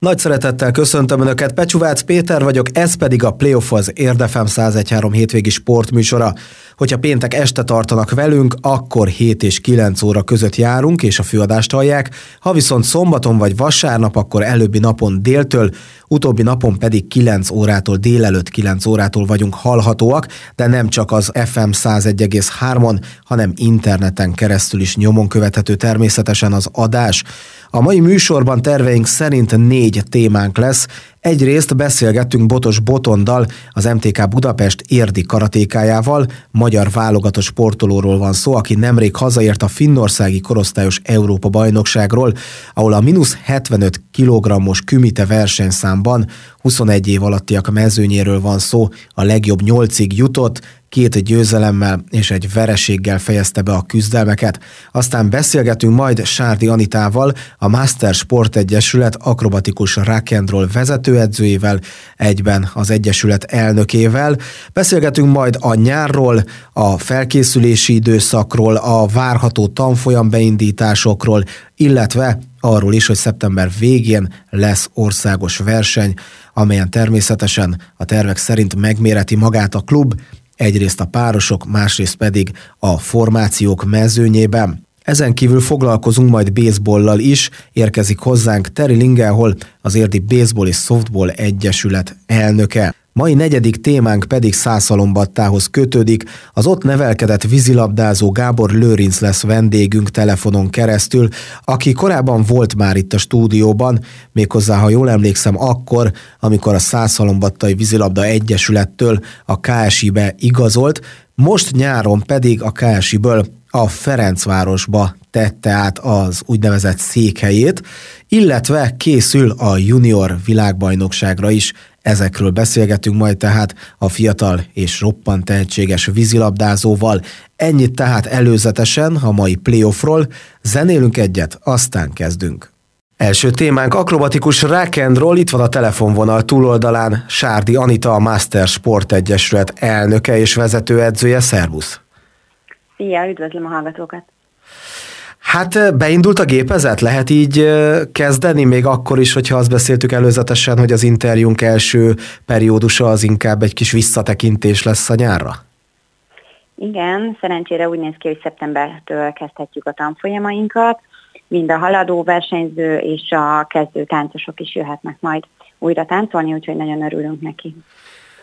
Nagy szeretettel köszöntöm Önöket, Pecsuvác Péter vagyok, ez pedig a Playoff az Érdefem 113 hétvégi sportműsora. Hogyha péntek este tartanak velünk, akkor 7 és 9 óra között járunk, és a főadást hallják. Ha viszont szombaton vagy vasárnap, akkor előbbi napon déltől, utóbbi napon pedig 9 órától, délelőtt 9 órától vagyunk hallhatóak, de nem csak az FM 101,3-on, hanem interneten keresztül is nyomon követhető természetesen az adás. A mai műsorban terveink szerint négy témánk lesz. Egyrészt beszélgettünk Botos Botondal, az MTK Budapest érdi karatékájával, magyar válogatott sportolóról van szó, aki nemrég hazaért a finnországi korosztályos Európa bajnokságról, ahol a mínusz 75 kg-os kümite versenyszámban 21 év alattiak mezőnyéről van szó, a legjobb nyolcig jutott, két győzelemmel és egy vereséggel fejezte be a küzdelmeket. Aztán beszélgetünk majd Sárdi Anitával, a Master Sport Egyesület akrobatikus rakendról vezetőedzőjével, egyben az Egyesület elnökével. Beszélgetünk majd a nyárról, a felkészülési időszakról, a várható tanfolyam beindításokról, illetve arról is, hogy szeptember végén lesz országos verseny, amelyen természetesen a tervek szerint megméreti magát a klub, egyrészt a párosok, másrészt pedig a formációk mezőnyében. Ezen kívül foglalkozunk majd baseballlal is, érkezik hozzánk Terry Lingelhol, az érdi Baseball és Softball Egyesület elnöke. Mai negyedik témánk pedig Szászalombattához kötődik. Az ott nevelkedett vízilabdázó Gábor Lőrinc lesz vendégünk telefonon keresztül, aki korábban volt már itt a stúdióban, méghozzá, ha jól emlékszem, akkor, amikor a Szászalombattai Vízilabda Egyesülettől a KSI-be igazolt, most nyáron pedig a KSI-ből a Ferencvárosba tette át az úgynevezett székhelyét, illetve készül a junior világbajnokságra is. Ezekről beszélgetünk majd tehát a fiatal és roppant tehetséges vízilabdázóval. Ennyit tehát előzetesen a mai playoffról. Zenélünk egyet, aztán kezdünk. Első témánk akrobatikus roll. itt van a telefonvonal túloldalán Sárdi Anita, a Master Sport Egyesület elnöke és vezetőedzője. Szervusz! Szia, üdvözlöm a hallgatókat! Hát beindult a gépezet? Lehet így kezdeni, még akkor is, hogyha azt beszéltük előzetesen, hogy az interjúnk első periódusa az inkább egy kis visszatekintés lesz a nyárra? Igen, szerencsére úgy néz ki, hogy szeptembertől kezdhetjük a tanfolyamainkat. Mind a haladó versenyző és a kezdő táncosok is jöhetnek majd újra táncolni, úgyhogy nagyon örülünk neki.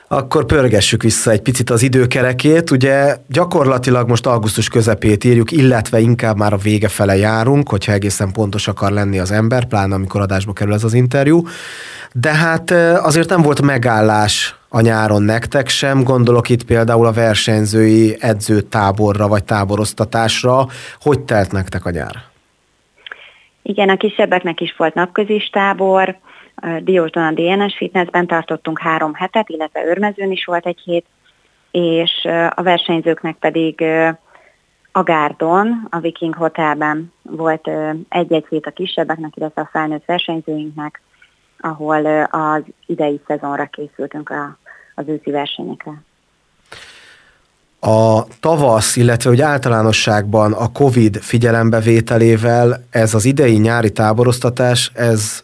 Akkor pörgessük vissza egy picit az időkerekét. Ugye gyakorlatilag most augusztus közepét írjuk, illetve inkább már a vége fele járunk, hogyha egészen pontos akar lenni az ember, pláne amikor adásba kerül ez az interjú. De hát azért nem volt megállás a nyáron nektek sem, gondolok itt például a versenyzői edzőtáborra vagy táboroztatásra. Hogy telt nektek a nyár? Igen, a kisebbeknek is volt napközis tábor, Diósdon a DNS Fitnessben tartottunk három hetet, illetve Örmezőn is volt egy hét, és a versenyzőknek pedig a Gárdon, a Viking Hotelben volt egy-egy hét a kisebbeknek, illetve a felnőtt versenyzőinknek, ahol az idei szezonra készültünk a, az őszi versenyekre. A tavasz, illetve hogy általánosságban a COVID figyelembevételével ez az idei nyári táboroztatás, ez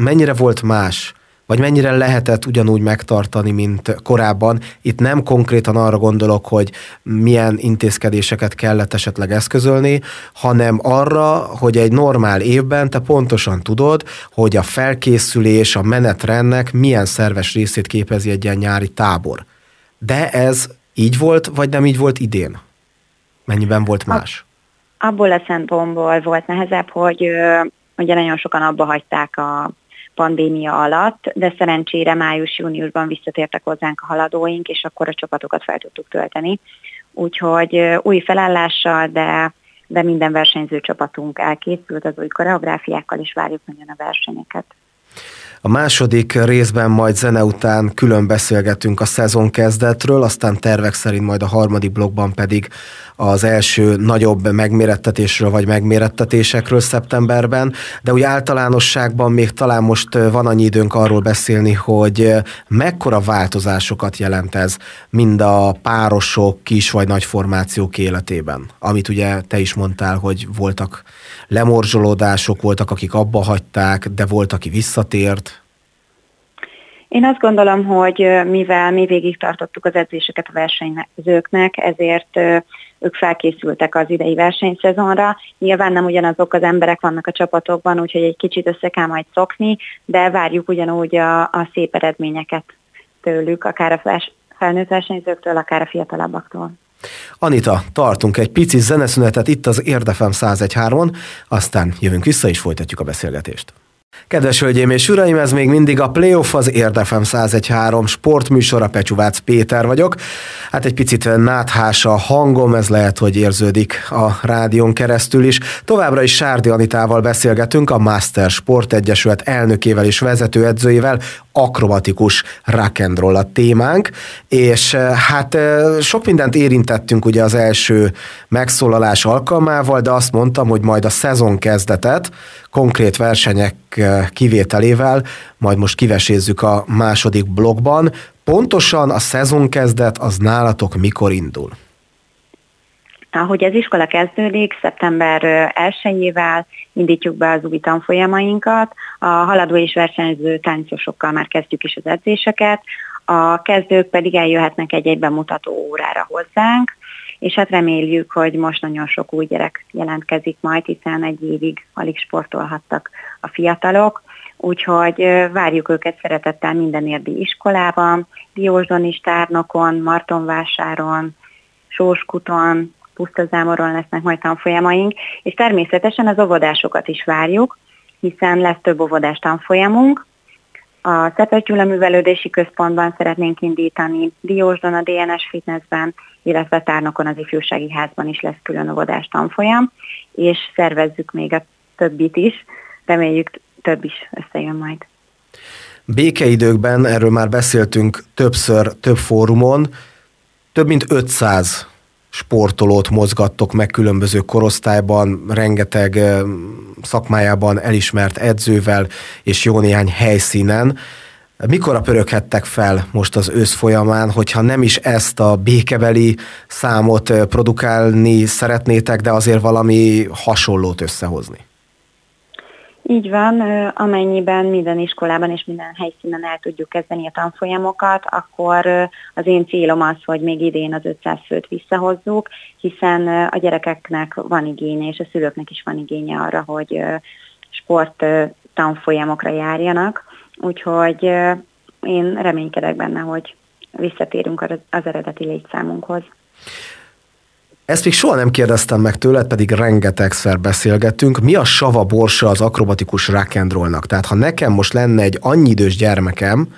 mennyire volt más, vagy mennyire lehetett ugyanúgy megtartani, mint korábban. Itt nem konkrétan arra gondolok, hogy milyen intézkedéseket kellett esetleg eszközölni, hanem arra, hogy egy normál évben te pontosan tudod, hogy a felkészülés, a menetrendnek milyen szerves részét képezi egy ilyen nyári tábor. De ez így volt, vagy nem így volt idén? Mennyiben volt más? Abból a szempontból volt nehezebb, hogy ugye nagyon sokan abba hagyták a pandémia alatt, de szerencsére május-júniusban visszatértek hozzánk a haladóink, és akkor a csapatokat fel tudtuk tölteni. Úgyhogy új felállással, de, de minden versenyző csapatunk elkészült az új koreográfiákkal, és várjuk nagyon a versenyeket. A második részben majd zene után külön beszélgetünk a szezon kezdetről, aztán tervek szerint majd a harmadik blogban pedig az első nagyobb megmérettetésről vagy megmérettetésekről szeptemberben, de úgy általánosságban még talán most van annyi időnk arról beszélni, hogy mekkora változásokat jelent ez mind a párosok, kis vagy nagy formációk életében, amit ugye te is mondtál, hogy voltak lemorzsolódások, voltak, akik abba hagyták, de volt, aki vissza visszatért? Én azt gondolom, hogy mivel mi végig tartottuk az edzéseket a versenyzőknek, ezért ők felkészültek az idei versenyszezonra. Nyilván nem ugyanazok az emberek vannak a csapatokban, úgyhogy egy kicsit össze kell majd szokni, de várjuk ugyanúgy a, a szép eredményeket tőlük, akár a felnőtt versenyzőktől, akár a fiatalabbaktól. Anita, tartunk egy pici zeneszünetet itt az Érdefem 101.3-on, aztán jövünk vissza és folytatjuk a beszélgetést. Kedves hölgyeim és uraim, ez még mindig a Playoff az Érdefem 101.3 sportműsora, Pecsuvác Péter vagyok. Hát egy picit náthás a hangom, ez lehet, hogy érződik a rádión keresztül is. Továbbra is Sárdi Anitával beszélgetünk, a Master Sport Egyesület elnökével és vezetőedzőjével, akrobatikus rock'n'roll a témánk, és eh, hát eh, sok mindent érintettünk ugye az első megszólalás alkalmával, de azt mondtam, hogy majd a szezon kezdetet konkrét versenyek eh, kivételével, majd most kivesézzük a második blogban. Pontosan a szezon kezdet az nálatok mikor Ahogy az iskola kezdődik, szeptember 1-ével indítjuk be az új tanfolyamainkat, a haladó és versenyző táncosokkal már kezdjük is az edzéseket, a kezdők pedig eljöhetnek egy-egy bemutató órára hozzánk, és hát reméljük, hogy most nagyon sok új gyerek jelentkezik majd, hiszen egy évig alig sportolhattak a fiatalok, úgyhogy várjuk őket szeretettel minden érdi iskolában, Diósdon is tárnokon, Martonvásáron, Sóskuton, Pusztazámoron lesznek majd tanfolyamaink, és természetesen az óvodásokat is várjuk, hiszen lesz több óvodás tanfolyamunk, a Szepetyula Művelődési Központban szeretnénk indítani, Diósdon a DNS Fitnessben, illetve Tárnokon az Ifjúsági Házban is lesz külön óvodás tanfolyam, és szervezzük még a többit is, reméljük több is összejön majd. Békeidőkben, erről már beszéltünk többször, több fórumon, több mint 500 sportolót mozgattok meg különböző korosztályban, rengeteg szakmájában elismert edzővel és jó néhány helyszínen. Mikor pöröghettek fel most az ősz folyamán, hogyha nem is ezt a békebeli számot produkálni szeretnétek, de azért valami hasonlót összehozni? Így van, amennyiben minden iskolában és minden helyszínen el tudjuk kezdeni a tanfolyamokat, akkor az én célom az, hogy még idén az 500 főt visszahozzuk, hiszen a gyerekeknek van igénye, és a szülőknek is van igénye arra, hogy sport tanfolyamokra járjanak, úgyhogy én reménykedek benne, hogy visszatérünk az eredeti létszámunkhoz. Ezt még soha nem kérdeztem meg tőled, pedig rengetegszer beszélgettünk. Mi a sava borsa az akrobatikus rock'n'rollnak? Tehát ha nekem most lenne egy annyi idős gyermekem,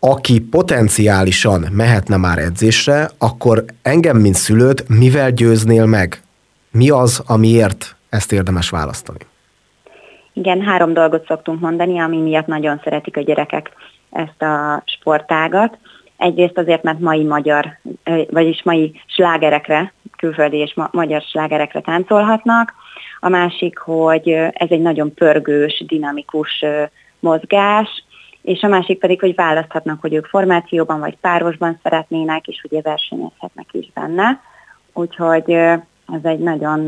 aki potenciálisan mehetne már edzésre, akkor engem, mint szülőt, mivel győznél meg? Mi az, amiért ezt érdemes választani? Igen, három dolgot szoktunk mondani, ami miatt nagyon szeretik a gyerekek ezt a sportágat. Egyrészt azért, mert mai magyar, vagyis mai slágerekre külföldi és ma- magyar slágerekre táncolhatnak. A másik, hogy ez egy nagyon pörgős, dinamikus mozgás, és a másik pedig, hogy választhatnak, hogy ők formációban vagy párosban szeretnének, és ugye versenyezhetnek is benne. Úgyhogy ez egy nagyon,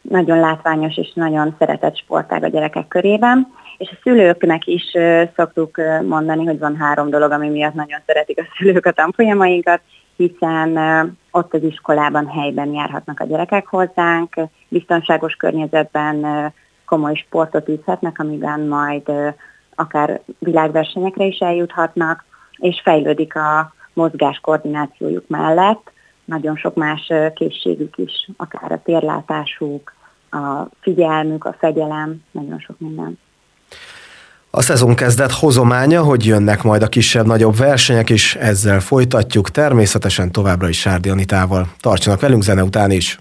nagyon látványos és nagyon szeretett sportág a gyerekek körében. És a szülőknek is szoktuk mondani, hogy van három dolog, ami miatt nagyon szeretik a szülők a tanfolyamainkat hiszen ott az iskolában helyben járhatnak a gyerekek hozzánk, biztonságos környezetben komoly sportot űzhetnek, amiben majd akár világversenyekre is eljuthatnak, és fejlődik a mozgás koordinációjuk mellett, nagyon sok más készségük is, akár a térlátásuk, a figyelmük, a fegyelem, nagyon sok minden. A szezon kezdet hozománya, hogy jönnek majd a kisebb-nagyobb versenyek is, ezzel folytatjuk, természetesen továbbra is Sárdi Anitával. Tartsanak velünk zene után is!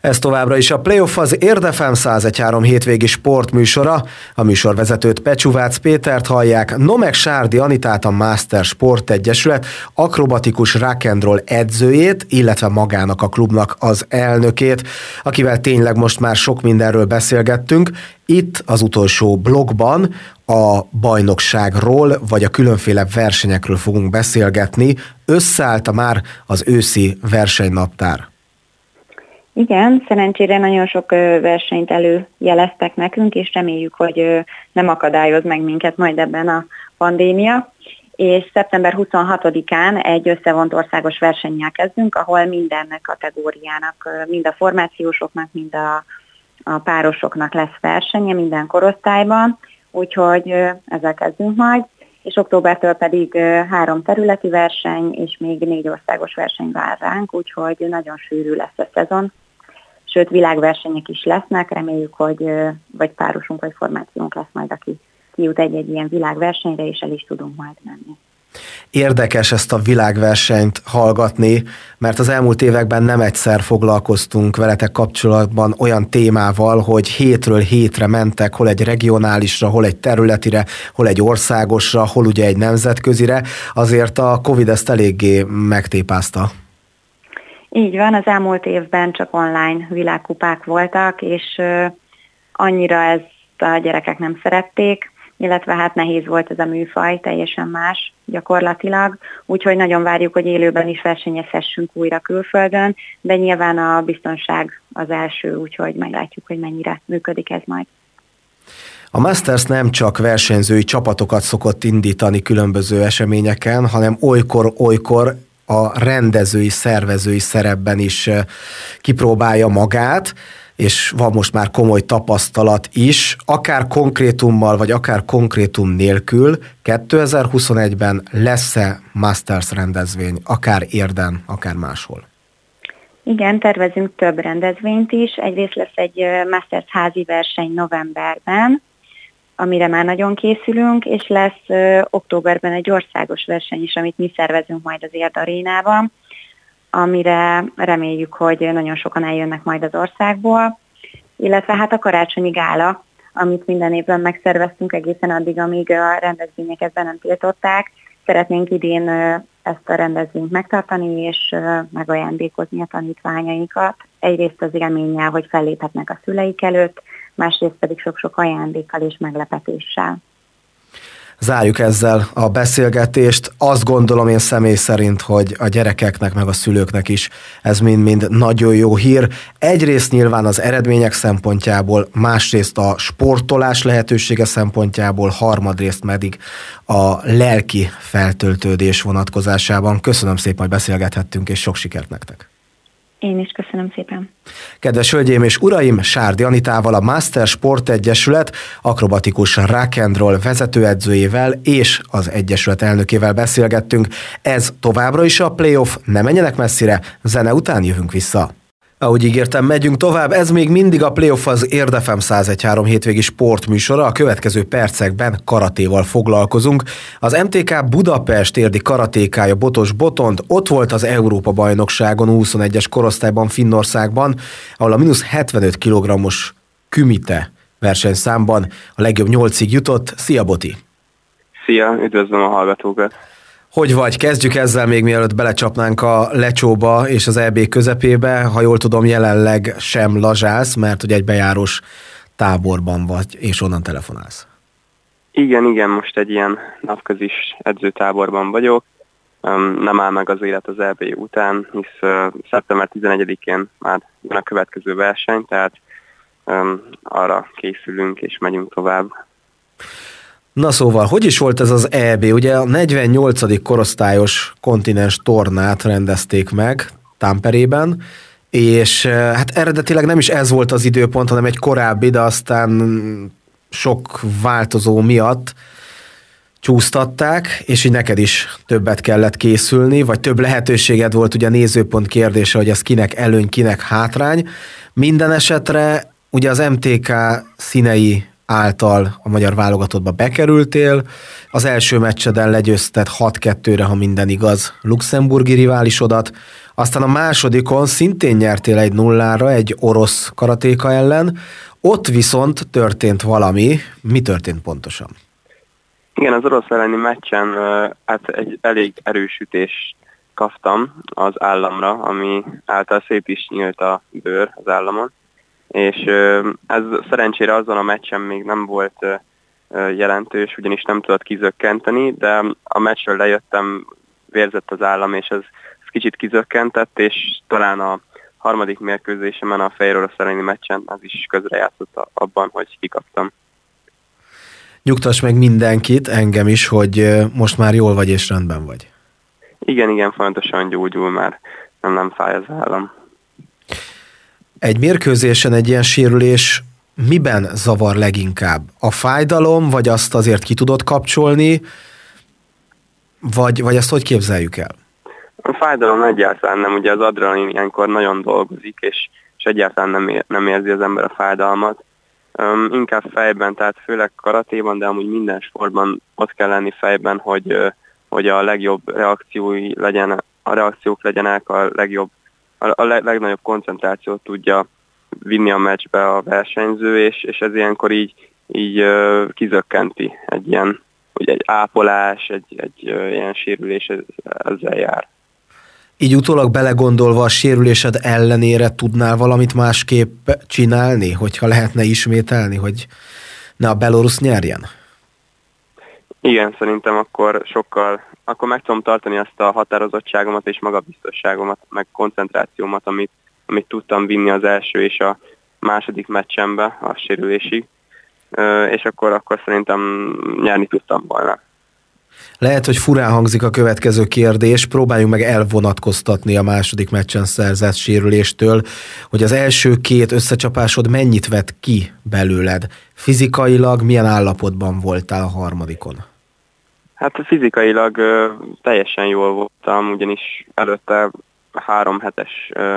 Ez továbbra is a Playoff az Érdefem 101.3 hétvégi sportműsora. A műsorvezetőt Pecsuvác Pétert hallják, Nomek Sárdi Anitát a Master Sport Egyesület akrobatikus rock'n'roll edzőjét, illetve magának a klubnak az elnökét, akivel tényleg most már sok mindenről beszélgettünk. Itt az utolsó blogban a bajnokságról, vagy a különféle versenyekről fogunk beszélgetni. Összeállta már az őszi versenynaptár. Igen, szerencsére nagyon sok versenyt előjeleztek nekünk, és reméljük, hogy nem akadályoz meg minket majd ebben a pandémia. És szeptember 26-án egy összevont országos versennyel kezdünk, ahol minden kategóriának, mind a formációsoknak, mind a, a párosoknak lesz versenye minden korosztályban, úgyhogy ezzel kezdünk majd és októbertől pedig három területi verseny, és még négy országos verseny vár ránk, úgyhogy nagyon sűrű lesz a szezon. Sőt, világversenyek is lesznek, reméljük, hogy vagy párosunk, vagy formációnk lesz majd, aki kijut egy-egy ilyen világversenyre, és el is tudunk majd menni. Érdekes ezt a világversenyt hallgatni, mert az elmúlt években nem egyszer foglalkoztunk veletek kapcsolatban olyan témával, hogy hétről hétre mentek, hol egy regionálisra, hol egy területire, hol egy országosra, hol ugye egy nemzetközire. Azért a Covid ezt eléggé megtépázta. Így van, az elmúlt évben csak online világkupák voltak, és annyira ezt a gyerekek nem szerették, illetve hát nehéz volt ez a műfaj, teljesen más gyakorlatilag, úgyhogy nagyon várjuk, hogy élőben is versenyezhessünk újra külföldön, de nyilván a biztonság az első, úgyhogy meglátjuk, hogy mennyire működik ez majd. A Masters nem csak versenyzői csapatokat szokott indítani különböző eseményeken, hanem olykor-olykor a rendezői, szervezői szerepben is kipróbálja magát és van most már komoly tapasztalat is, akár konkrétummal, vagy akár konkrétum nélkül 2021-ben lesz-e Masters rendezvény, akár érden, akár máshol? Igen, tervezünk több rendezvényt is. Egyrészt lesz egy Masters házi verseny novemberben, amire már nagyon készülünk, és lesz ö, októberben egy országos verseny is, amit mi szervezünk majd az Érd arénában amire reméljük, hogy nagyon sokan eljönnek majd az országból, illetve hát a karácsonyi gála, amit minden évben megszerveztünk egészen addig, amíg a rendezvényeket be nem tiltották. Szeretnénk idén ezt a rendezvényt megtartani, és megajándékozni a tanítványainkat. Egyrészt az élménnyel, hogy felléphetnek a szüleik előtt, másrészt pedig sok-sok ajándékkal és meglepetéssel. Zárjuk ezzel a beszélgetést. Azt gondolom én személy szerint, hogy a gyerekeknek meg a szülőknek is ez mind-mind nagyon jó hír. Egyrészt nyilván az eredmények szempontjából, másrészt a sportolás lehetősége szempontjából, harmadrészt pedig a lelki feltöltődés vonatkozásában. Köszönöm szépen, hogy beszélgethettünk, és sok sikert nektek! Én is köszönöm szépen. Kedves hölgyeim és uraim, Sárdi Anitával a Master Sport Egyesület akrobatikus rock'n'roll vezetőedzőjével és az Egyesület elnökével beszélgettünk. Ez továbbra is a playoff, ne menjenek messzire, zene után jövünk vissza. Ahogy ígértem, megyünk tovább, ez még mindig a Playoff az Érdefem 1013 hétvégi sportműsora, a következő percekben karatéval foglalkozunk. Az MTK Budapest érdi karatékája Botos Botond ott volt az Európa bajnokságon 21-es korosztályban Finnországban, ahol a mínusz 75 kg-os kümite versenyszámban a legjobb nyolcig jutott. Szia Boti! Szia, üdvözlöm a hallgatókat! Hogy vagy? Kezdjük ezzel még mielőtt belecsapnánk a lecsóba és az EB közepébe. Ha jól tudom, jelenleg sem lazsálsz, mert hogy egy bejárós táborban vagy, és onnan telefonálsz. Igen, igen, most egy ilyen napközis edzőtáborban vagyok. Nem áll meg az élet az EB után, hisz szeptember 11-én már jön a következő verseny, tehát arra készülünk és megyünk tovább. Na szóval, hogy is volt ez az EB? Ugye a 48. korosztályos kontinens tornát rendezték meg Tamperében, és eh, hát eredetileg nem is ez volt az időpont, hanem egy korábbi, de aztán sok változó miatt csúsztatták, és így neked is többet kellett készülni, vagy több lehetőséged volt ugye a nézőpont kérdése, hogy ez kinek előny, kinek hátrány. Minden esetre ugye az MTK színei által a magyar válogatottba bekerültél. Az első meccseden legyőzted 6-2-re, ha minden igaz, luxemburgi riválisodat. Aztán a másodikon szintén nyertél egy nullára egy orosz karatéka ellen. Ott viszont történt valami. Mi történt pontosan? Igen, az orosz elleni meccsen hát egy elég erős ütést kaptam az államra, ami által szép is nyílt a bőr az államon és ez szerencsére azon a meccsen még nem volt jelentős, ugyanis nem tudott kizökkenteni, de a meccsről lejöttem, vérzett az állam, és ez, ez kicsit kizökkentett, és talán a harmadik mérkőzésemen a Fejről elleni meccsen az is közrejátszott abban, hogy kikaptam. Nyugtass meg mindenkit, engem is, hogy most már jól vagy és rendben vagy. Igen, igen, fontosan gyógyul már, nem, nem fáj az állam. Egy mérkőzésen egy ilyen sérülés miben zavar leginkább? A fájdalom, vagy azt azért ki tudod kapcsolni, vagy, vagy ezt hogy képzeljük el? A fájdalom egyáltalán nem, ugye az adrenalin ilyenkor nagyon dolgozik, és, és egyáltalán nem, ér, nem érzi az ember a fájdalmat. Um, inkább fejben, tehát főleg karatéban, de amúgy minden sportban ott kell lenni fejben, hogy, hogy a legjobb reakciói legyen, a reakciók legyenek, a legjobb, a, legnagyobb koncentrációt tudja vinni a meccsbe a versenyző, és, és ez ilyenkor így, így kizökkenti egy ilyen, hogy egy ápolás, egy, egy ilyen sérülés ez, ezzel jár. Így utólag belegondolva a sérülésed ellenére tudnál valamit másképp csinálni, hogyha lehetne ismételni, hogy ne a Belarus nyerjen? Igen, szerintem akkor sokkal, akkor meg tudom tartani azt a határozottságomat és magabiztosságomat, meg koncentrációmat, amit, amit tudtam vinni az első és a második meccsembe a sérülésig, és akkor, akkor szerintem nyerni tudtam volna. Lehet, hogy furán hangzik a következő kérdés, próbáljunk meg elvonatkoztatni a második meccsen szerzett sérüléstől, hogy az első két összecsapásod mennyit vett ki belőled? Fizikailag milyen állapotban voltál a harmadikon? Hát fizikailag ö, teljesen jól voltam, ugyanis előtte három hetes ö,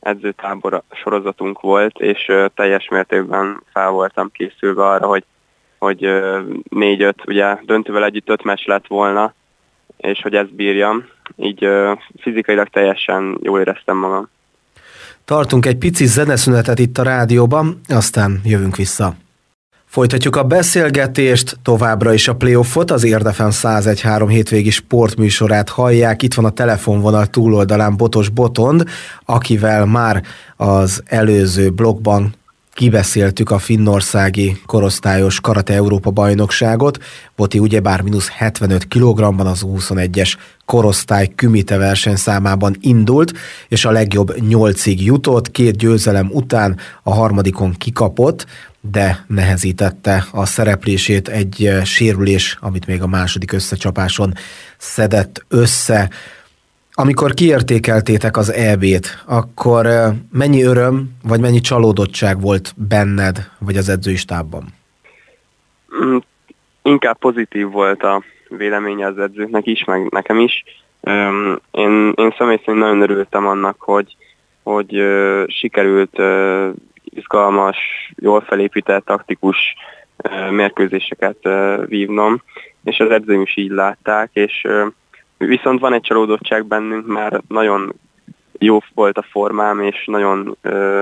edzőtábor sorozatunk volt, és ö, teljes mértékben fel voltam készülve arra, hogy hogy négy-öt, ugye döntővel együtt öt meccs lett volna, és hogy ezt bírjam. Így fizikailag teljesen jól éreztem magam. Tartunk egy pici zeneszünetet itt a rádióban, aztán jövünk vissza. Folytatjuk a beszélgetést, továbbra is a playoffot, az Érdefem 101.3 hétvégi sportműsorát hallják. Itt van a telefonvonal túloldalán Botos Botond, akivel már az előző blogban kibeszéltük a finnországi korosztályos karate Európa bajnokságot. Boti ugyebár mínusz 75 kg-ban az 21-es korosztály kümite versenyszámában indult, és a legjobb nyolcig jutott, két győzelem után a harmadikon kikapott, de nehezítette a szereplését egy sérülés, amit még a második összecsapáson szedett össze. Amikor kiértékeltétek az EB-t, akkor mennyi öröm, vagy mennyi csalódottság volt benned, vagy az edzői stábban? Mm, inkább pozitív volt a véleménye az edzőknek is, meg nekem is. Én, én személy szerint nagyon örültem annak, hogy, hogy sikerült izgalmas, jól felépített, taktikus mérkőzéseket vívnom, és az edzőim is így látták, és Viszont van egy csalódottság bennünk, mert nagyon jó volt a formám, és nagyon ö,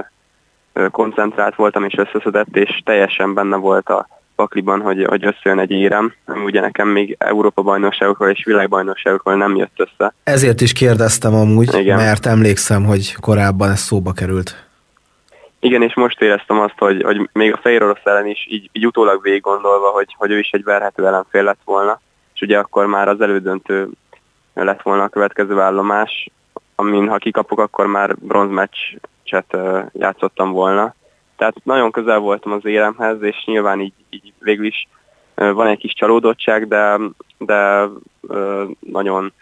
ö, koncentrált voltam, és összeszedett, és teljesen benne volt a pakliban, hogy, hogy összejön egy érem, ami ugye nekem még Európa bajnokságokról és világbajnokságokról nem jött össze. Ezért is kérdeztem amúgy, Igen. mert emlékszem, hogy korábban ez szóba került. Igen, és most éreztem azt, hogy, hogy még a Fehér Orosz ellen is így, így utólag végig gondolva, hogy, hogy ő is egy verhető ellenfél lett volna, és ugye akkor már az elődöntő lett volna a következő állomás, amin ha kikapok, akkor már bronzmeccset játszottam volna. Tehát nagyon közel voltam az éremhez, és nyilván így, így végül is van egy kis csalódottság, de, de nagyon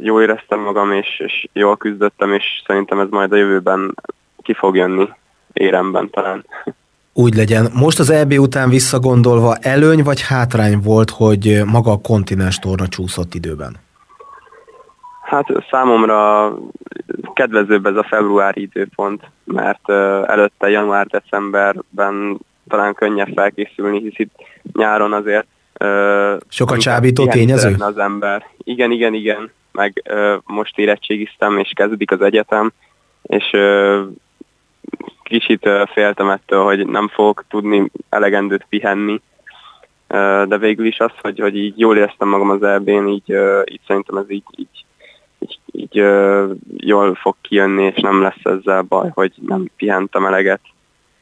jó éreztem magam, és, és jól küzdöttem, és szerintem ez majd a jövőben ki fog jönni éremben talán. Úgy legyen. Most az EB után visszagondolva előny vagy hátrány volt, hogy maga a kontinens torna csúszott időben? Hát számomra kedvezőbb ez a februári időpont, mert előtte január-decemberben talán könnyebb felkészülni, hisz itt nyáron azért sok a csábító tényező? Az ember. Igen, igen, igen. Meg most érettségiztem, és kezdődik az egyetem, és kicsit féltem ettől, hogy nem fogok tudni elegendőt pihenni, de végül is az, hogy, hogy így jól éreztem magam az elbén, így, így szerintem ez így, így így, ö, jól fog kijönni, és nem lesz ezzel baj, hogy nem pihentem eleget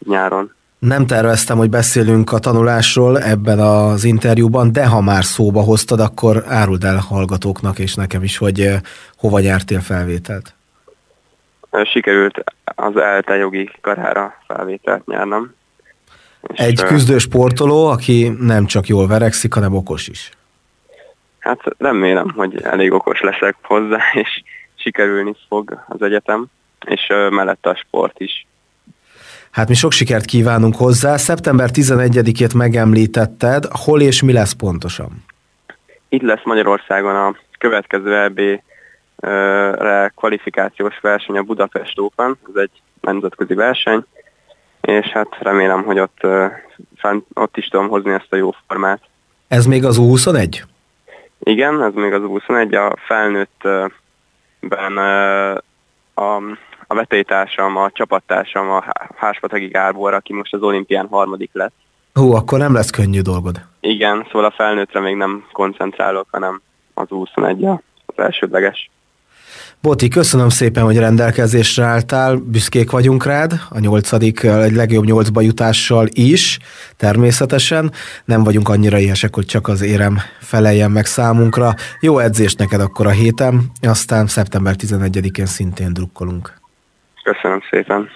nyáron. Nem terveztem, hogy beszélünk a tanulásról ebben az interjúban, de ha már szóba hoztad, akkor áruld el hallgatóknak és nekem is, hogy hova nyertél felvételt. sikerült az ELTE jogi karára felvételt nyernem. Egy küzdő sportoló, aki nem csak jól verekszik, hanem okos is. Hát remélem, hogy elég okos leszek hozzá, és sikerülni fog az egyetem, és mellette a sport is. Hát mi sok sikert kívánunk hozzá. Szeptember 11-ét megemlítetted. Hol és mi lesz pontosan? Itt lesz Magyarországon a következő EB-re kvalifikációs verseny a Budapest Open. Ez egy nemzetközi verseny, és hát remélem, hogy ott, ott is tudom hozni ezt a jó formát. Ez még az U21? Igen, ez még az U21. A felnőttben a, a vetélytársam, a csapattársam, a Háspategi Gábor, aki most az olimpián harmadik lett. Hú, akkor nem lesz könnyű dolgod. Igen, szóval a felnőttre még nem koncentrálok, hanem az 21 az elsődleges. Boti, köszönöm szépen, hogy rendelkezésre álltál, büszkék vagyunk rád, a nyolcadik, egy legjobb nyolcba jutással is, természetesen. Nem vagyunk annyira éhesek, hogy csak az érem feleljen meg számunkra. Jó edzést neked akkor a héten, aztán szeptember 11-én szintén drukkolunk. Köszönöm szépen.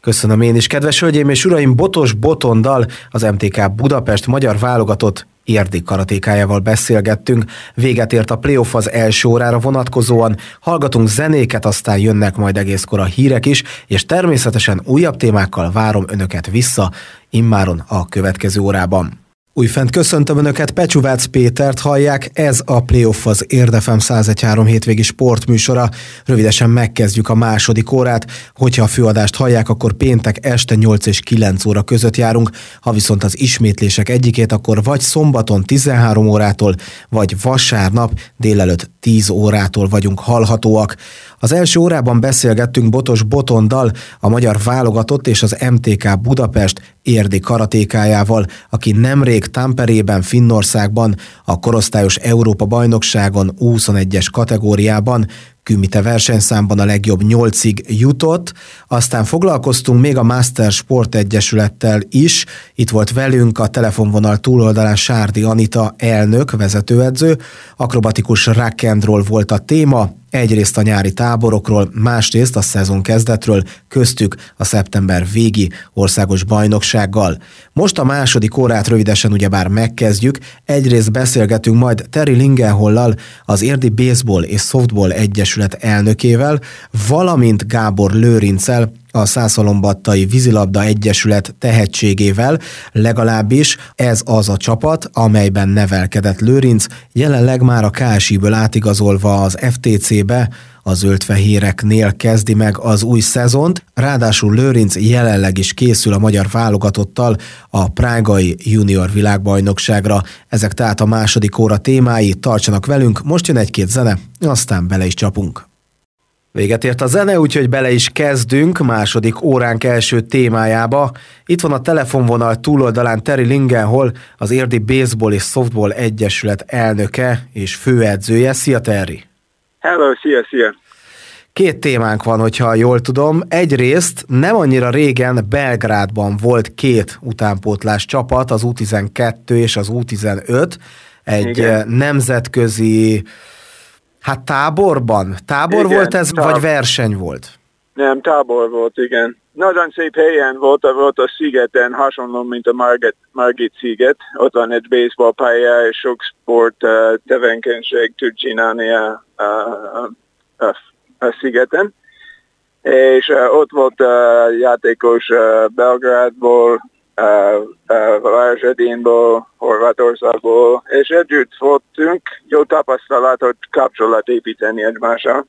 Köszönöm én is. Kedves hölgyeim és uraim, Botos Botondal, az MTK Budapest magyar válogatott érdi karatékájával beszélgettünk. Véget ért a playoff az első órára vonatkozóan, hallgatunk zenéket, aztán jönnek majd egészkor a hírek is, és természetesen újabb témákkal várom önöket vissza, immáron a következő órában. Újfent köszöntöm Önöket, Pecsuvác Pétert hallják, ez a Playoff az Érdefem 113 hétvégi sportműsora. Rövidesen megkezdjük a második órát, hogyha a főadást hallják, akkor péntek este 8 és 9 óra között járunk, ha viszont az ismétlések egyikét, akkor vagy szombaton 13 órától, vagy vasárnap délelőtt 10 órától vagyunk hallhatóak. Az első órában beszélgettünk Botos Botondal, a magyar válogatott és az MTK Budapest érdi karatékájával, aki nemrég Tamperében, Finnországban a korosztályos Európa bajnokságon 21-es kategóriában Kümite versenyszámban a legjobb nyolcig jutott, aztán foglalkoztunk még a Master Sport Egyesülettel is, itt volt velünk a telefonvonal túloldalán Sárdi Anita elnök, vezetőedző, akrobatikus rock volt a téma, Egyrészt a nyári táborokról, másrészt a szezon kezdetről, köztük a szeptember végi országos bajnoksággal. Most a második órát rövidesen ugyebár megkezdjük, egyrészt beszélgetünk majd Terry Lingenhollal, az Érdi Baseball és Softball Egyesület elnökével, valamint Gábor Lőrincel, a Szászalombattai Vízilabda Egyesület tehetségével, legalábbis ez az a csapat, amelyben nevelkedett Lőrinc, jelenleg már a KSI-ből átigazolva az FTC-be, a zöldfehéreknél kezdi meg az új szezont, ráadásul Lőrinc jelenleg is készül a magyar válogatottal a Prágai junior világbajnokságra. Ezek tehát a második óra témái, tartsanak velünk, most jön egy-két zene, aztán bele is csapunk. Véget ért a zene, úgyhogy bele is kezdünk második óránk első témájába. Itt van a telefonvonal túloldalán Terry Lingenhol, az Érdi Baseball és Softball Egyesület elnöke és főedzője. Szia Terry! Hello, szia, szia! Két témánk van, hogyha jól tudom. Egyrészt nem annyira régen Belgrádban volt két utánpótlás csapat, az U12 és az U15, egy Igen. nemzetközi Hát táborban? Tábor igen, volt ez, tábor. vagy verseny volt? Nem, tábor volt, igen. Nagyon szép helyen volt, volt a szigeten, hasonló, mint a Margit, Margit sziget. Ott van egy baseball pálya, és sok sport uh, tevékenység tud csinálni a, a, a, a szigeten. És uh, ott volt uh, játékos uh, Belgrádból, Városedénból, Horvátországból, és együtt voltunk, jó tapasztalatot, kapcsolat építeni egymással.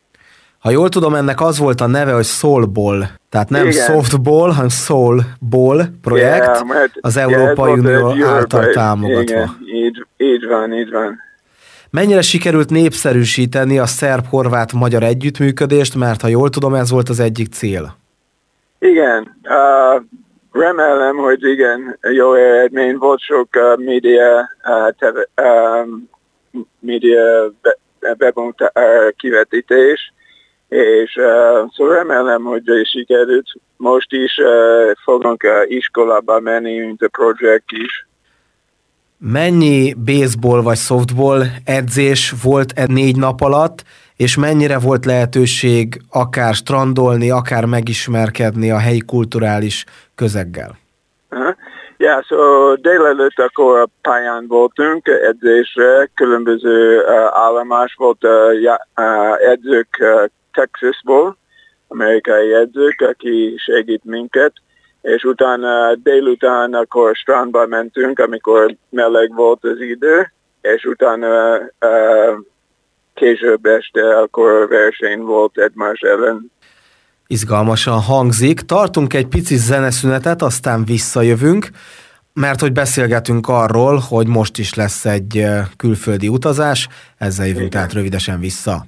Ha jól tudom, ennek az volt a neve, hogy Soulball, tehát nem Igen. Softball, hanem Soulball projekt, yeah, az Európa yeah, Unió által támogatva. Igen, így, így van, így van. Mennyire sikerült népszerűsíteni a szerb-horvát-magyar együttműködést, mert ha jól tudom, ez volt az egyik cél. Igen, uh, Remélem, hogy igen, jó eredmény volt, sok uh, média, uh, teve, um, média be, bebonta, uh, kivetítés, és uh, szóval remélem, hogy sikerült. Most is uh, fogunk uh, iskolába menni, mint a projekt is. Mennyi baseball vagy softball edzés volt e négy nap alatt, és mennyire volt lehetőség akár strandolni, akár megismerkedni a helyi kulturális közeggel? Uh-huh. Yeah, so délelőtt akkor pályán voltunk edzésre, különböző uh, állomás volt uh, ja, uh, edzők uh, Texasból, amerikai edzők, aki segít minket, és utána délután akkor strandba mentünk, amikor meleg volt az idő, és utána uh, később este akkor verseny volt egymás ellen. Izgalmasan hangzik. Tartunk egy pici zeneszünetet, aztán visszajövünk, mert hogy beszélgetünk arról, hogy most is lesz egy külföldi utazás, ezzel jövünk tehát rövidesen vissza.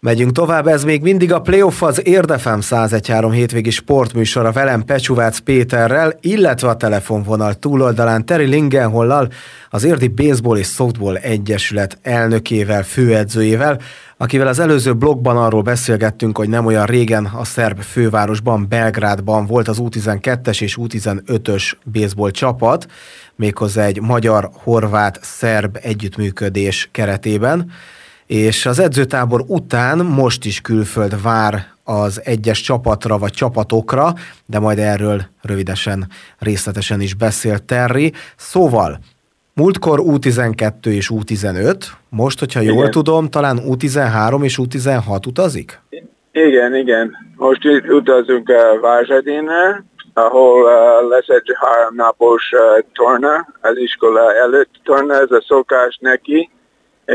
Megyünk tovább, ez még mindig a Playoff az Érdefem 1013 hétvégi sportműsora velem Pecsuvác Péterrel, illetve a telefonvonal túloldalán Terry Lingenhollal, az Érdi Baseball és Softball Egyesület elnökével, főedzőjével, akivel az előző blogban arról beszélgettünk, hogy nem olyan régen a szerb fővárosban, Belgrádban volt az U12-es és U15-ös baseball csapat, méghozzá egy magyar-horvát-szerb együttműködés keretében és az edzőtábor után most is külföld vár az egyes csapatra vagy csapatokra, de majd erről rövidesen, részletesen is beszél Terry. Szóval, múltkor U12 és U15, most, hogyha jól igen. tudom, talán U13 és U16 utazik? Igen, igen. Most itt utazunk Vázsadénre, ahol uh, lesz egy három napos uh, torna, az iskola előtt torna, ez a szokás neki,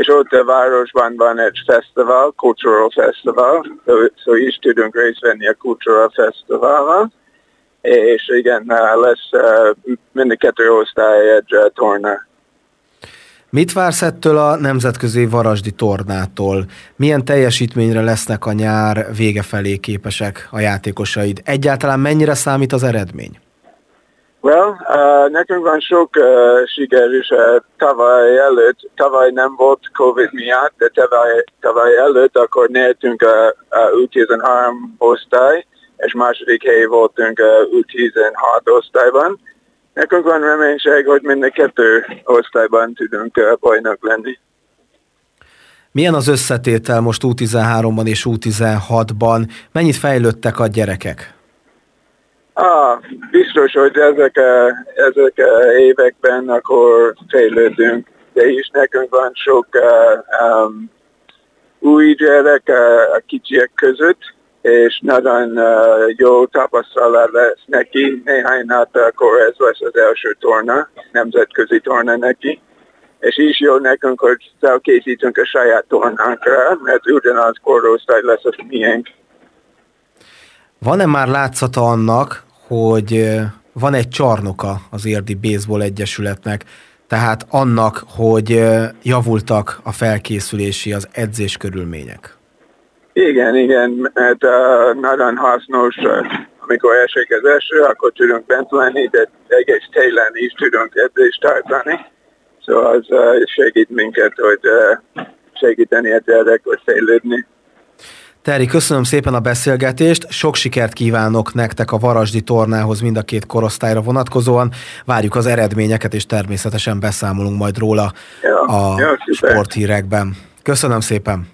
és ott a városban van egy fesztivál, Cultural Festival, szó is tudunk részt venni a Cultural Festivalon, és igen, lesz mind a kettő osztály egy torna. Mit vársz ettől a nemzetközi varasdi tornától? Milyen teljesítményre lesznek a nyár vége felé képesek a játékosaid? Egyáltalán mennyire számít az eredmény? Well, uh, nekünk van sok uh, siker is uh, tavaly előtt, tavaly nem volt Covid miatt, de tavaly, tavaly előtt akkor nyertünk a, a U13 osztály, és második hely voltunk a U16 osztályban. Nekünk van reménység, hogy mind a kettő osztályban tudunk uh, bajnok lenni. Milyen az összetétel most U13-ban és U16-ban? Mennyit fejlődtek a gyerekek? Ah, biztos, hogy ezek a, ezek a években akkor fejlődünk, de is nekünk van sok uh, um, új gyerek uh, a kicsiek között, és nagyon uh, jó tapasztalat lesz neki. Néhány nap akkor ez lesz az első torna, nemzetközi torna neki. És is jó nekünk, hogy felkészítünk a saját tornánkra, mert ugyanaz korosztály lesz a miénk. Van-e már látszata annak, hogy van egy csarnoka az Érdi Baseball Egyesületnek, tehát annak, hogy javultak a felkészülési, az edzés körülmények. Igen, igen, mert uh, nagyon hasznos, amikor esik az eső, akkor tudunk bent lenni, de egész télen is tudunk edzést tartani. Szóval az uh, segít minket, hogy uh, segíteni a gyerek, hogy fejlődni. Teri, köszönöm szépen a beszélgetést, sok sikert kívánok nektek a Varasdi tornához mind a két korosztályra vonatkozóan. Várjuk az eredményeket, és természetesen beszámolunk majd róla ja, a ja, sporthírekben. Köszönöm szépen!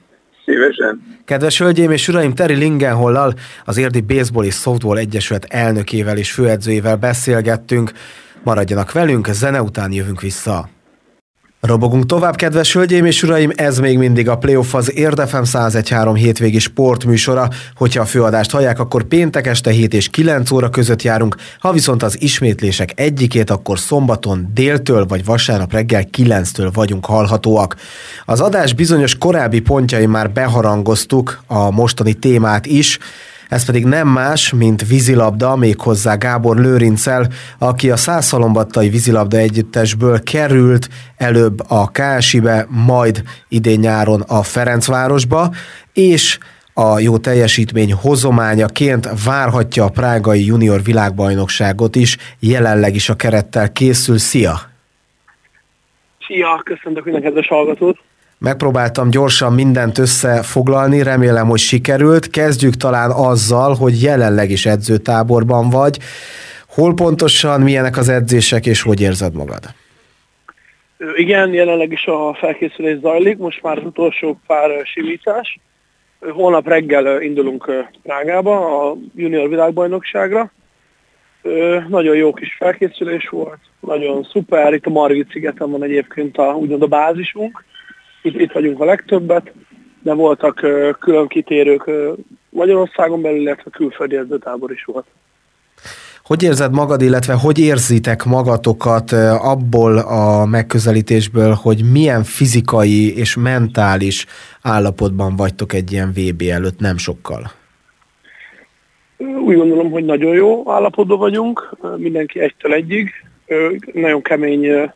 Szívesen! Kedves hölgyeim és uraim, Terry Lingenhollal, az Érdi Baseball és Softball Egyesület elnökével és főedzőjével beszélgettünk. Maradjanak velünk, zene után jövünk vissza. Robogunk tovább, kedves hölgyeim és uraim, ez még mindig a Playoff az Érdefem 1013 hétvégi sportműsora. Hogyha a főadást hallják, akkor péntek este 7 és 9 óra között járunk, ha viszont az ismétlések egyikét, akkor szombaton déltől vagy vasárnap reggel 9-től vagyunk hallhatóak. Az adás bizonyos korábbi pontjai már beharangoztuk a mostani témát is, ez pedig nem más, mint vízilabda, méghozzá Gábor Lőrincel, aki a Szászalombattai vízilabda együttesből került előbb a Kásibe, majd idén nyáron a Ferencvárosba, és a jó teljesítmény hozományaként várhatja a prágai junior világbajnokságot is, jelenleg is a kerettel készül. Szia! Szia, köszöntök minden kedves hallgatót! Megpróbáltam gyorsan mindent összefoglalni, remélem, hogy sikerült. Kezdjük talán azzal, hogy jelenleg is edzőtáborban vagy. Hol pontosan, milyenek az edzések, és hogy érzed magad? Igen, jelenleg is a felkészülés zajlik, most már az utolsó pár simítás, holnap reggel indulunk Prágába, a junior világbajnokságra. Nagyon jó kis felkészülés volt, nagyon szuper, itt a Margit szigeten van egyébként a, úgymond a bázisunk, itt, vagyunk a legtöbbet, de voltak külön kitérők Magyarországon belül, illetve külföldi edzőtábor is volt. Hogy érzed magad, illetve hogy érzitek magatokat abból a megközelítésből, hogy milyen fizikai és mentális állapotban vagytok egy ilyen VB előtt nem sokkal? Úgy gondolom, hogy nagyon jó állapotban vagyunk, mindenki egytől egyig. Nagyon kemény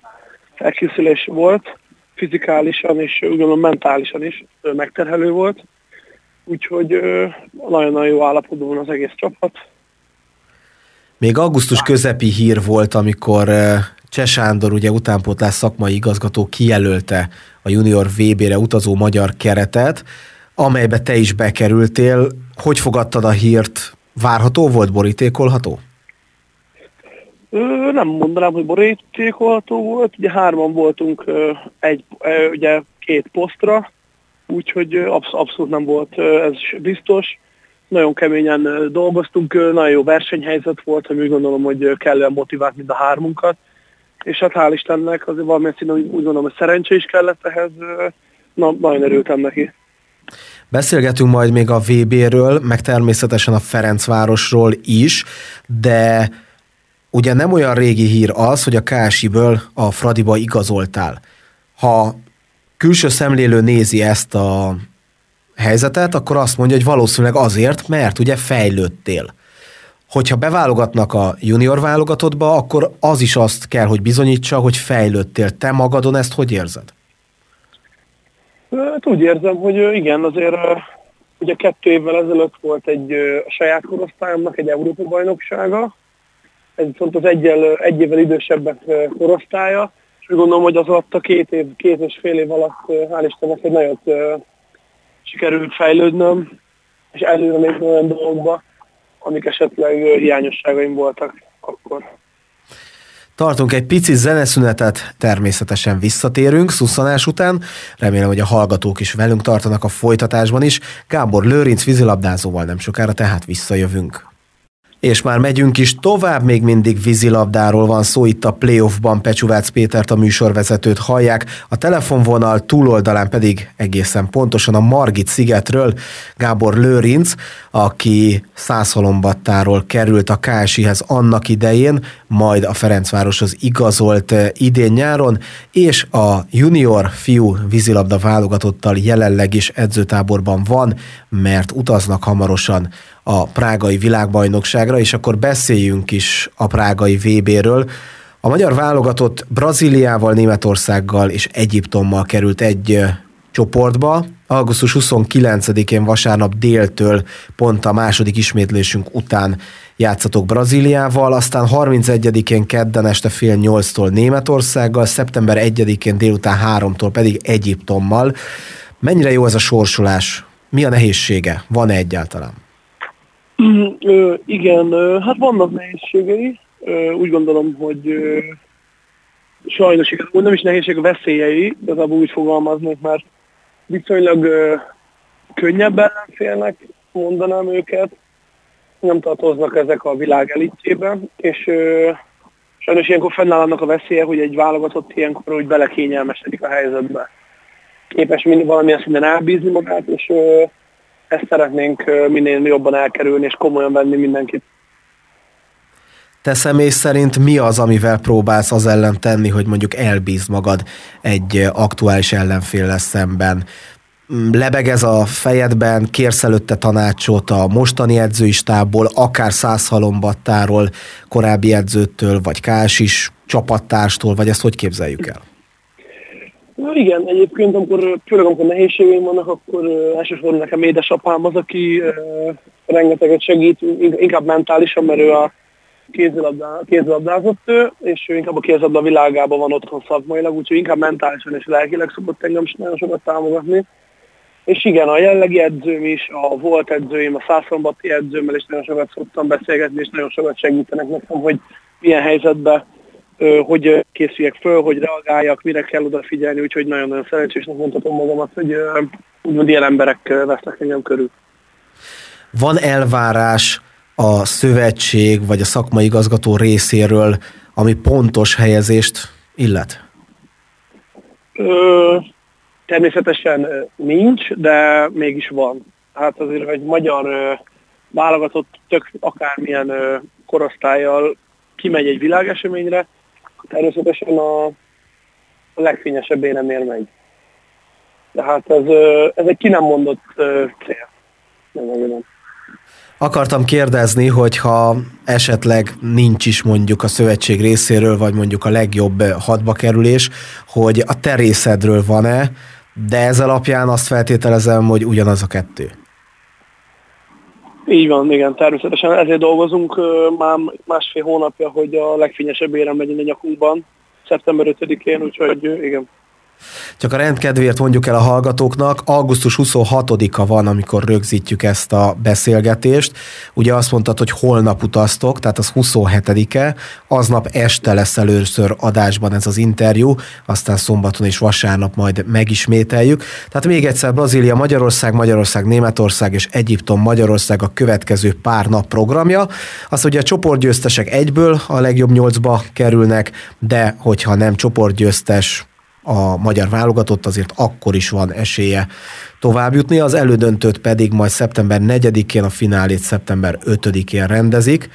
felkészülés volt, fizikálisan és úgy gondolom mentálisan is megterhelő volt. Úgyhogy nagyon-nagyon jó állapotban van az egész csapat még augusztus közepi hír volt, amikor Cseh Sándor, ugye utánpótlás szakmai igazgató kijelölte a junior VB-re utazó magyar keretet, amelybe te is bekerültél. Hogy fogadtad a hírt? Várható volt, borítékolható? Nem mondanám, hogy borítékolható volt. Ugye hárman voltunk egy, ugye két posztra, úgyhogy absz- abszolút nem volt ez biztos nagyon keményen dolgoztunk, nagyon jó versenyhelyzet volt, ami úgy gondolom, hogy kellően motivált mind a hármunkat, és hát hál' Istennek azért valamilyen színen úgy gondolom, hogy szerencse is kellett ehhez, na, nagyon örültem neki. Beszélgetünk majd még a VB-ről, meg természetesen a Ferencvárosról is, de ugye nem olyan régi hír az, hogy a Kásiből a Fradiba igazoltál. Ha külső szemlélő nézi ezt a helyzetet, akkor azt mondja, hogy valószínűleg azért, mert ugye fejlődtél. Hogyha beválogatnak a junior válogatottba, akkor az is azt kell, hogy bizonyítsa, hogy fejlődtél. Te magadon ezt hogy érzed? Hát úgy érzem, hogy igen, azért ugye kettő évvel ezelőtt volt egy a saját korosztályomnak egy Európa bajnoksága, ez viszont az egyel, egy évvel idősebbek korosztálya, és úgy gondolom, hogy az alatt a két év, két és fél év alatt, hál' Istennek egy nagyot sikerült fejlődnöm, és előre még olyan dolgokba, amik esetleg hiányosságaim voltak akkor. Tartunk egy pici zeneszünetet, természetesen visszatérünk szusszanás után. Remélem, hogy a hallgatók is velünk tartanak a folytatásban is. Gábor Lőrinc vízilabdázóval nem sokára, tehát visszajövünk. És már megyünk is tovább, még mindig vízilabdáról van szó, itt a playoffban Pecsuvác Pétert a műsorvezetőt hallják, a telefonvonal túloldalán pedig egészen pontosan a Margit szigetről Gábor Lőrinc, aki Szászolombattáról került a KSI-hez annak idején, majd a Ferencvároshoz igazolt eh, idén-nyáron, és a junior fiú vízilabda válogatottal jelenleg is edzőtáborban van, mert utaznak hamarosan a prágai világbajnokságra, és akkor beszéljünk is a prágai VB-ről. A magyar válogatott Brazíliával, Németországgal és Egyiptommal került egy csoportba. Augusztus 29-én vasárnap déltől pont a második ismétlésünk után játszatok Brazíliával, aztán 31-én kedden este fél nyolctól Németországgal, szeptember 1-én délután háromtól pedig Egyiptommal. Mennyire jó ez a sorsolás? Mi a nehézsége? Van-e egyáltalán? Ö, igen, hát vannak nehézségei. Úgy gondolom, hogy sajnos igazából nem is nehézség a veszélyei, igazából úgy fogalmaznék, mert viszonylag könnyebb ellenfélnek mondanám őket, nem tartoznak ezek a világ elitjébe, és ö, sajnos ilyenkor fennáll annak a veszélye, hogy egy válogatott ilyenkor úgy belekényelmesedik a helyzetbe. Képes valamilyen szinten elbízni magát, és ö, ezt szeretnénk minél jobban elkerülni, és komolyan venni mindenkit. Te személy szerint mi az, amivel próbálsz az ellen tenni, hogy mondjuk elbízd magad egy aktuális ellenféllel szemben? Mm, lebeg ez a fejedben, kérsz előtte tanácsot a mostani edzőistából, akár százhalombattáról, korábbi edzőtől, vagy Kás is csapattárstól, vagy ezt hogy képzeljük el? Na igen, egyébként amikor, főleg amikor nehézségeim vannak, akkor elsősorban nekem édesapám az, aki rengeteget segít, inkább mentálisan, mert ő a kézilabdázott ő, és ő inkább a kézilabda világában van otthon szakmailag, úgyhogy inkább mentálisan és lelkileg szokott engem is nagyon sokat támogatni. És igen, a jellegi edzőm is, a volt edzőim, a százszombati edzőmmel is nagyon sokat szoktam beszélgetni, és nagyon sokat segítenek nekem, hogy milyen helyzetben hogy készüljek föl, hogy reagáljak, mire kell odafigyelni, úgyhogy nagyon-nagyon szerencsésnek mondhatom magamat, hogy úgymond ilyen emberek vesznek engem körül. Van elvárás a szövetség vagy a szakmai igazgató részéről, ami pontos helyezést illet? Ö, természetesen nincs, de mégis van. Hát azért egy magyar ö, válogatott tök akármilyen ö, korosztályjal kimegy egy világeseményre, természetesen a, a legfényesebb éremér megy. Tehát ez, ez egy ki nem mondott cél. Nem. Akartam kérdezni, hogyha esetleg nincs is mondjuk a szövetség részéről, vagy mondjuk a legjobb hadba kerülés, hogy a terészedről van-e, de ez alapján azt feltételezem, hogy ugyanaz a kettő. Így van, igen, természetesen ezért dolgozunk már másfél hónapja, hogy a legfényesebb érem legyen a nyakunkban, szeptember 5-én, úgyhogy igen. Csak a rendkedvéért mondjuk el a hallgatóknak, augusztus 26-a van, amikor rögzítjük ezt a beszélgetést. Ugye azt mondtad, hogy holnap utaztok, tehát az 27-e, aznap este lesz először adásban ez az interjú, aztán szombaton és vasárnap majd megismételjük. Tehát még egyszer Brazília, Magyarország, Magyarország, Németország és Egyiptom, Magyarország a következő pár nap programja. Az ugye a csoportgyőztesek egyből a legjobb nyolcba kerülnek, de hogyha nem csoportgyőztes, a magyar válogatott, azért akkor is van esélye továbbjutni. Az elődöntőt pedig majd szeptember 4-én, a finálét szeptember 5-én rendezik.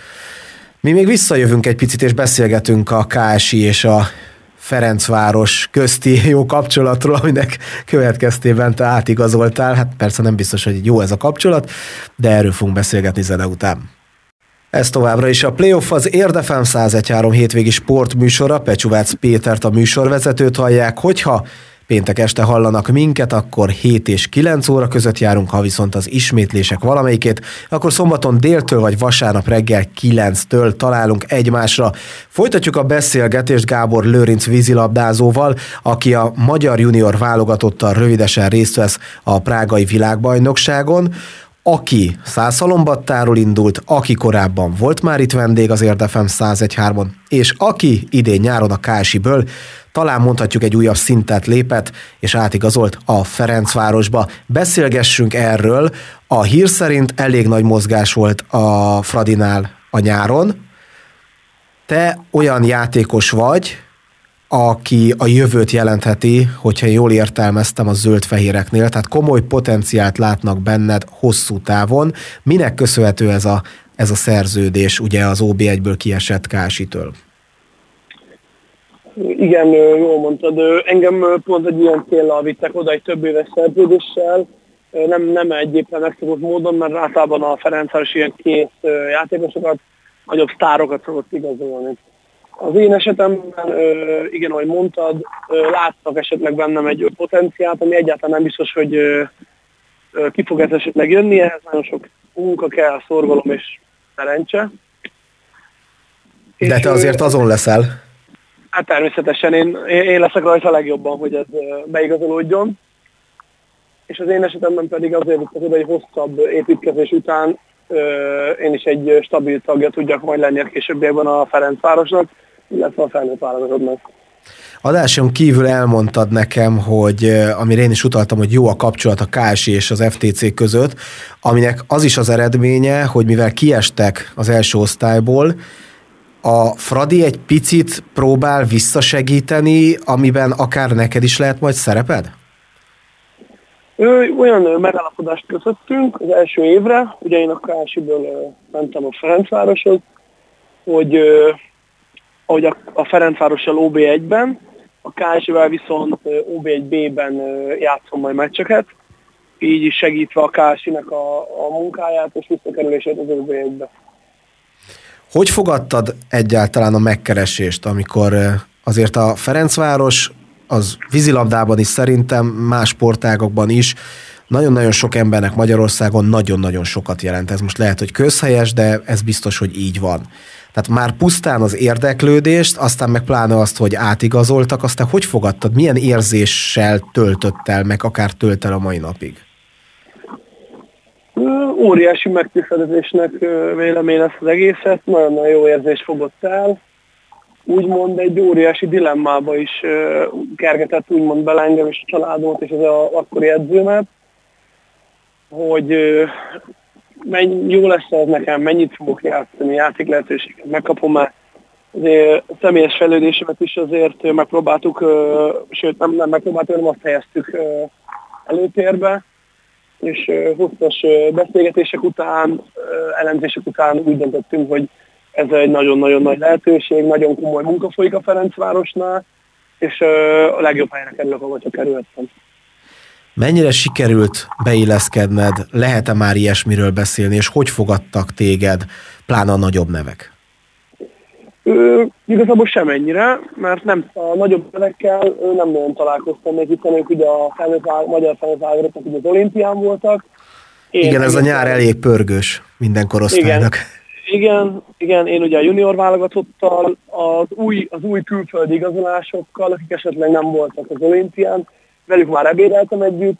Mi még visszajövünk egy picit, és beszélgetünk a KSI és a Ferencváros közti jó kapcsolatról, aminek következtében te átigazoltál. Hát persze nem biztos, hogy jó ez a kapcsolat, de erről fogunk beszélgetni zene után. Ez továbbra is a Playoff az Érdefem 101.3 hétvégi sportműsora. Pecsuvác Pétert a műsorvezetőt hallják, hogyha péntek este hallanak minket, akkor 7 és 9 óra között járunk, ha viszont az ismétlések valamelyikét, akkor szombaton déltől vagy vasárnap reggel 9-től találunk egymásra. Folytatjuk a beszélgetést Gábor Lőrinc vízilabdázóval, aki a magyar junior válogatottal rövidesen részt vesz a prágai világbajnokságon aki százszalombattáról indult, aki korábban volt már itt vendég az Érdefem 101.3-on, és aki idén nyáron a Kásiből talán mondhatjuk egy újabb szintet lépett, és átigazolt a Ferencvárosba. Beszélgessünk erről. A hír szerint elég nagy mozgás volt a Fradinál a nyáron. Te olyan játékos vagy, aki a jövőt jelentheti, hogyha jól értelmeztem a zöld-fehéreknél, tehát komoly potenciált látnak benned hosszú távon. Minek köszönhető ez a, ez a szerződés, ugye az OB1-ből kiesett Kásitől? Igen, jól mondtad. Engem pont egy ilyen célral vittek oda egy több éves szerződéssel, nem, nem egy éppen megszokott módon, mert általában a Ferencváros ilyen kész játékosokat, nagyobb sztárokat szokott igazolni. Az én esetemben, igen, ahogy mondtad, láttak esetleg bennem egy potenciált, ami egyáltalán nem biztos, hogy ki fog ez esetleg jönni, ehhez nagyon sok munka kell, szorgalom és szerencse. De te azért azon leszel. Hát természetesen én, én leszek rajta a legjobban, hogy ez beigazolódjon. És az én esetemben pedig azért, hogy egy hosszabb építkezés után én is egy stabil tagja tudjak majd lenni a későbbiekben a Ferencvárosnak illetve a felnőtt válogatottnak. Adáson kívül elmondtad nekem, hogy amire én is utaltam, hogy jó a kapcsolat a KSI és az FTC között, aminek az is az eredménye, hogy mivel kiestek az első osztályból, a Fradi egy picit próbál visszasegíteni, amiben akár neked is lehet majd szereped? Olyan megállapodást kötöttünk az első évre, ugye én a KSI-ből mentem a Ferencvároshoz, hogy ahogy a, a Ferencvárossal OB1-ben, a KSV-vel viszont OB1B-ben játszom majd meccseket, így is segítve a KSI-nek a, a munkáját és visszakerülését az OB1-be. Hogy fogadtad egyáltalán a megkeresést, amikor azért a Ferencváros az vízilabdában is szerintem, más sportágokban is nagyon-nagyon sok embernek Magyarországon nagyon-nagyon sokat jelent. Ez most lehet, hogy közhelyes, de ez biztos, hogy így van. Tehát már pusztán az érdeklődést, aztán meg pláne azt, hogy átigazoltak, aztán hogy fogadtad, milyen érzéssel töltött el, meg akár tölt el a mai napig? Óriási megtiszteltetésnek vélemény ezt az egészet, nagyon-nagyon jó érzés fogott el. úgymond egy óriási dilemmába is kergetett úgymond bele engem és a családomat és az a akkori edzőmet, hogy menny, jó lesz ez nekem, mennyit fogok játszani, játék lehetőséget megkapom-e. Azért a személyes fejlődésemet is azért megpróbáltuk, sőt nem, nem megpróbáltuk, hanem azt helyeztük előtérbe, és hosszas beszélgetések után, elemzések után úgy döntöttünk, hogy ez egy nagyon-nagyon nagy lehetőség, nagyon komoly munka folyik a Ferencvárosnál, és a legjobb helyre kerülök, ahol kerültem. Mennyire sikerült beilleszkedned, lehet-e már ilyesmiről beszélni, és hogy fogadtak téged, pláne a nagyobb nevek? Ö, igazából semennyire, mert nem a nagyobb nevekkel nem nagyon találkoztam még, hiszen ők ugye a felnőtt, magyar felnőtt ugye az olimpián voltak. Én Igen, ez a nyár elég pörgős minden korosztálynak. Igen, igen, igen, én ugye a junior válogatottal, az új, az új külföldi igazolásokkal, akik esetleg nem voltak az olimpián, velük már ebédeltem együtt,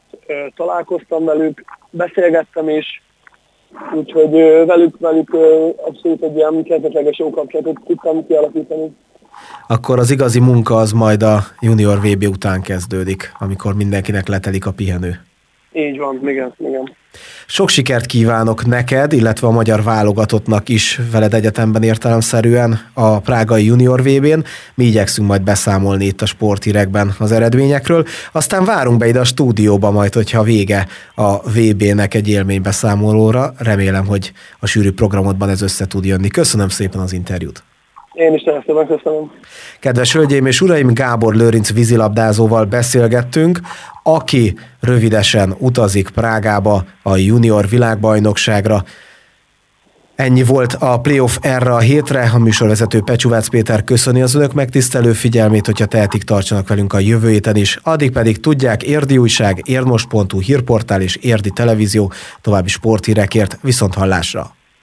találkoztam velük, beszélgettem is, úgyhogy velük, velük abszolút egy ilyen kezdetleges jó kapcsolatot tudtam kialakítani. Akkor az igazi munka az majd a junior VB után kezdődik, amikor mindenkinek letelik a pihenő. Így van, igen, igen. Sok sikert kívánok neked, illetve a magyar válogatottnak is veled egyetemben értelemszerűen a Prágai Junior VB-n. Mi igyekszünk majd beszámolni itt a sportírekben az eredményekről. Aztán várunk be ide a stúdióba majd, hogyha vége a VB-nek egy élménybeszámolóra. Remélem, hogy a sűrű programodban ez össze tud jönni. Köszönöm szépen az interjút. Én is nagyon köszönöm. Kedves hölgyeim és uraim, Gábor Lőrinc vízilabdázóval beszélgettünk, aki rövidesen utazik Prágába a junior világbajnokságra. Ennyi volt a playoff erre a hétre. A műsorvezető Pecsúvác Péter köszöni az önök megtisztelő figyelmét, hogyha tehetik, tartsanak velünk a jövő héten is. Addig pedig tudják, Érdi Újság, érdmos.hu hírportál és Érdi Televízió további sporthírekért viszont hallásra.